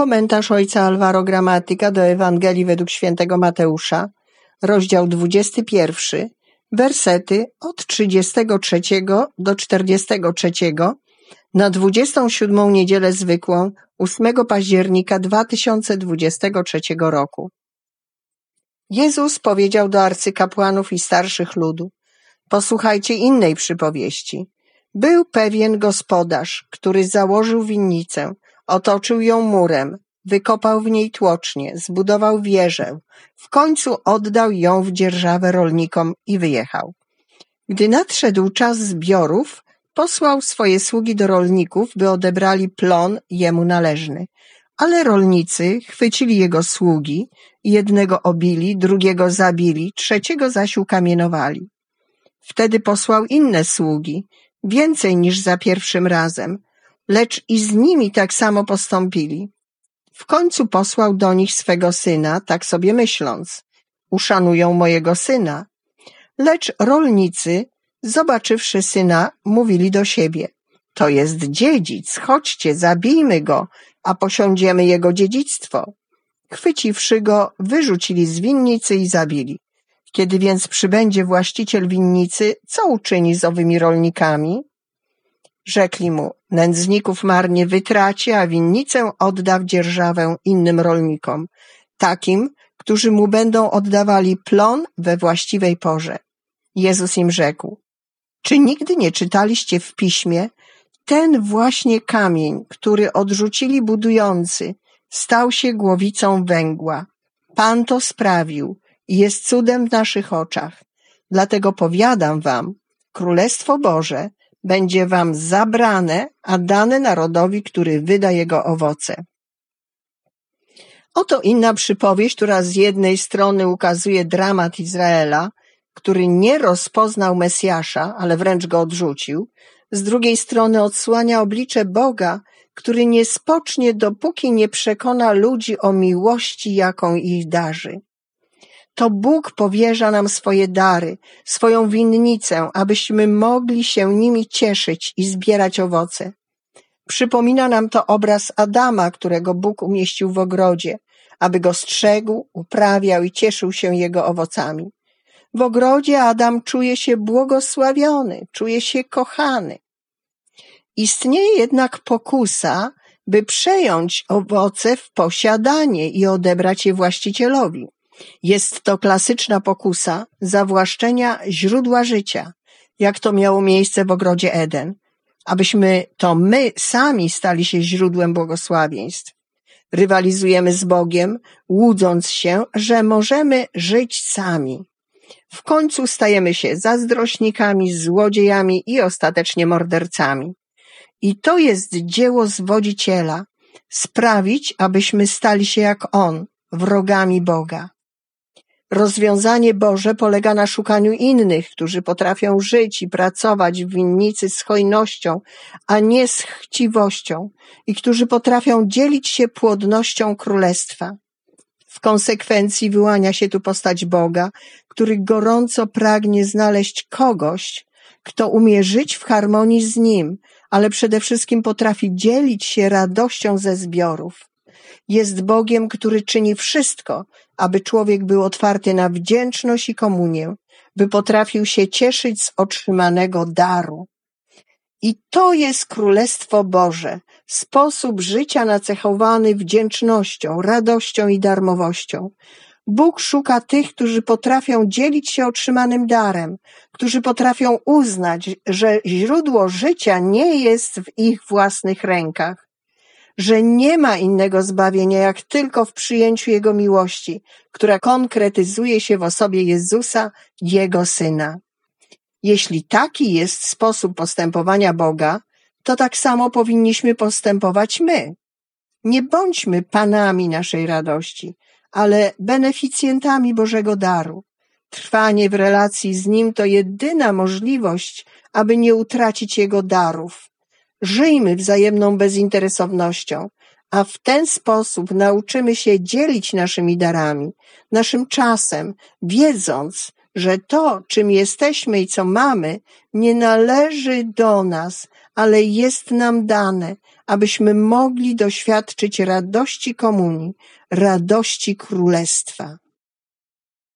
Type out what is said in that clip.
Komentarz ojca Alvaro Gramatyka do Ewangelii według świętego Mateusza, rozdział 21, wersety od 33 do 43 na 27 niedzielę zwykłą 8 października 2023 roku. Jezus powiedział do arcykapłanów i starszych ludu, posłuchajcie innej przypowieści. Był pewien gospodarz, który założył winnicę, Otoczył ją murem, wykopał w niej tłocznie, zbudował wieżę, w końcu oddał ją w dzierżawę rolnikom i wyjechał. Gdy nadszedł czas zbiorów, posłał swoje sługi do rolników, by odebrali plon jemu należny. Ale rolnicy chwycili jego sługi, jednego obili, drugiego zabili, trzeciego zaś ukamienowali. Wtedy posłał inne sługi, więcej niż za pierwszym razem, lecz i z nimi tak samo postąpili. W końcu posłał do nich swego syna, tak sobie myśląc, uszanują mojego syna. Lecz rolnicy, zobaczywszy syna, mówili do siebie, to jest dziedzic, chodźcie, zabijmy go, a posiądziemy jego dziedzictwo. Chwyciwszy go, wyrzucili z winnicy i zabili. Kiedy więc przybędzie właściciel winnicy, co uczyni z owymi rolnikami? Rzekli mu, nędzników marnie wytraci, a winnicę odda w dzierżawę innym rolnikom, takim, którzy mu będą oddawali plon we właściwej porze. Jezus im rzekł, czy nigdy nie czytaliście w piśmie, ten właśnie kamień, który odrzucili budujący, stał się głowicą węgła. Pan to sprawił i jest cudem w naszych oczach. Dlatego powiadam wam, Królestwo Boże będzie wam zabrane, a dane narodowi, który wyda jego owoce. Oto inna przypowieść, która z jednej strony ukazuje dramat Izraela, który nie rozpoznał Mesjasza, ale wręcz go odrzucił, z drugiej strony odsłania oblicze Boga, który nie spocznie, dopóki nie przekona ludzi o miłości, jaką ich darzy to Bóg powierza nam swoje dary, swoją winnicę, abyśmy mogli się nimi cieszyć i zbierać owoce. Przypomina nam to obraz Adama, którego Bóg umieścił w ogrodzie, aby go strzegł, uprawiał i cieszył się jego owocami. W ogrodzie Adam czuje się błogosławiony, czuje się kochany. Istnieje jednak pokusa, by przejąć owoce w posiadanie i odebrać je właścicielowi. Jest to klasyczna pokusa zawłaszczenia źródła życia, jak to miało miejsce w ogrodzie Eden, abyśmy to my sami stali się źródłem błogosławieństw. Rywalizujemy z Bogiem, łudząc się, że możemy żyć sami. W końcu stajemy się zazdrośnikami, złodziejami i ostatecznie mordercami. I to jest dzieło zwodziciela, sprawić, abyśmy stali się jak On, wrogami Boga. Rozwiązanie Boże polega na szukaniu innych, którzy potrafią żyć i pracować w winnicy z hojnością, a nie z chciwością i którzy potrafią dzielić się płodnością królestwa. W konsekwencji wyłania się tu postać Boga, który gorąco pragnie znaleźć kogoś, kto umie żyć w harmonii z Nim, ale przede wszystkim potrafi dzielić się radością ze zbiorów. Jest Bogiem, który czyni wszystko, aby człowiek był otwarty na wdzięczność i komunię, by potrafił się cieszyć z otrzymanego daru. I to jest Królestwo Boże, sposób życia nacechowany wdzięcznością, radością i darmowością. Bóg szuka tych, którzy potrafią dzielić się otrzymanym darem, którzy potrafią uznać, że źródło życia nie jest w ich własnych rękach, że nie ma innego zbawienia jak tylko w przyjęciu Jego miłości, która konkretyzuje się w osobie Jezusa, Jego Syna. Jeśli taki jest sposób postępowania Boga, to tak samo powinniśmy postępować my. Nie bądźmy panami naszej radości, ale beneficjentami Bożego daru. Trwanie w relacji z Nim to jedyna możliwość, aby nie utracić Jego darów. Żyjmy wzajemną bezinteresownością, a w ten sposób nauczymy się dzielić naszymi darami, naszym czasem, wiedząc, że to, czym jesteśmy i co mamy, nie należy do nas, ale jest nam dane, abyśmy mogli doświadczyć radości komunii, radości królestwa.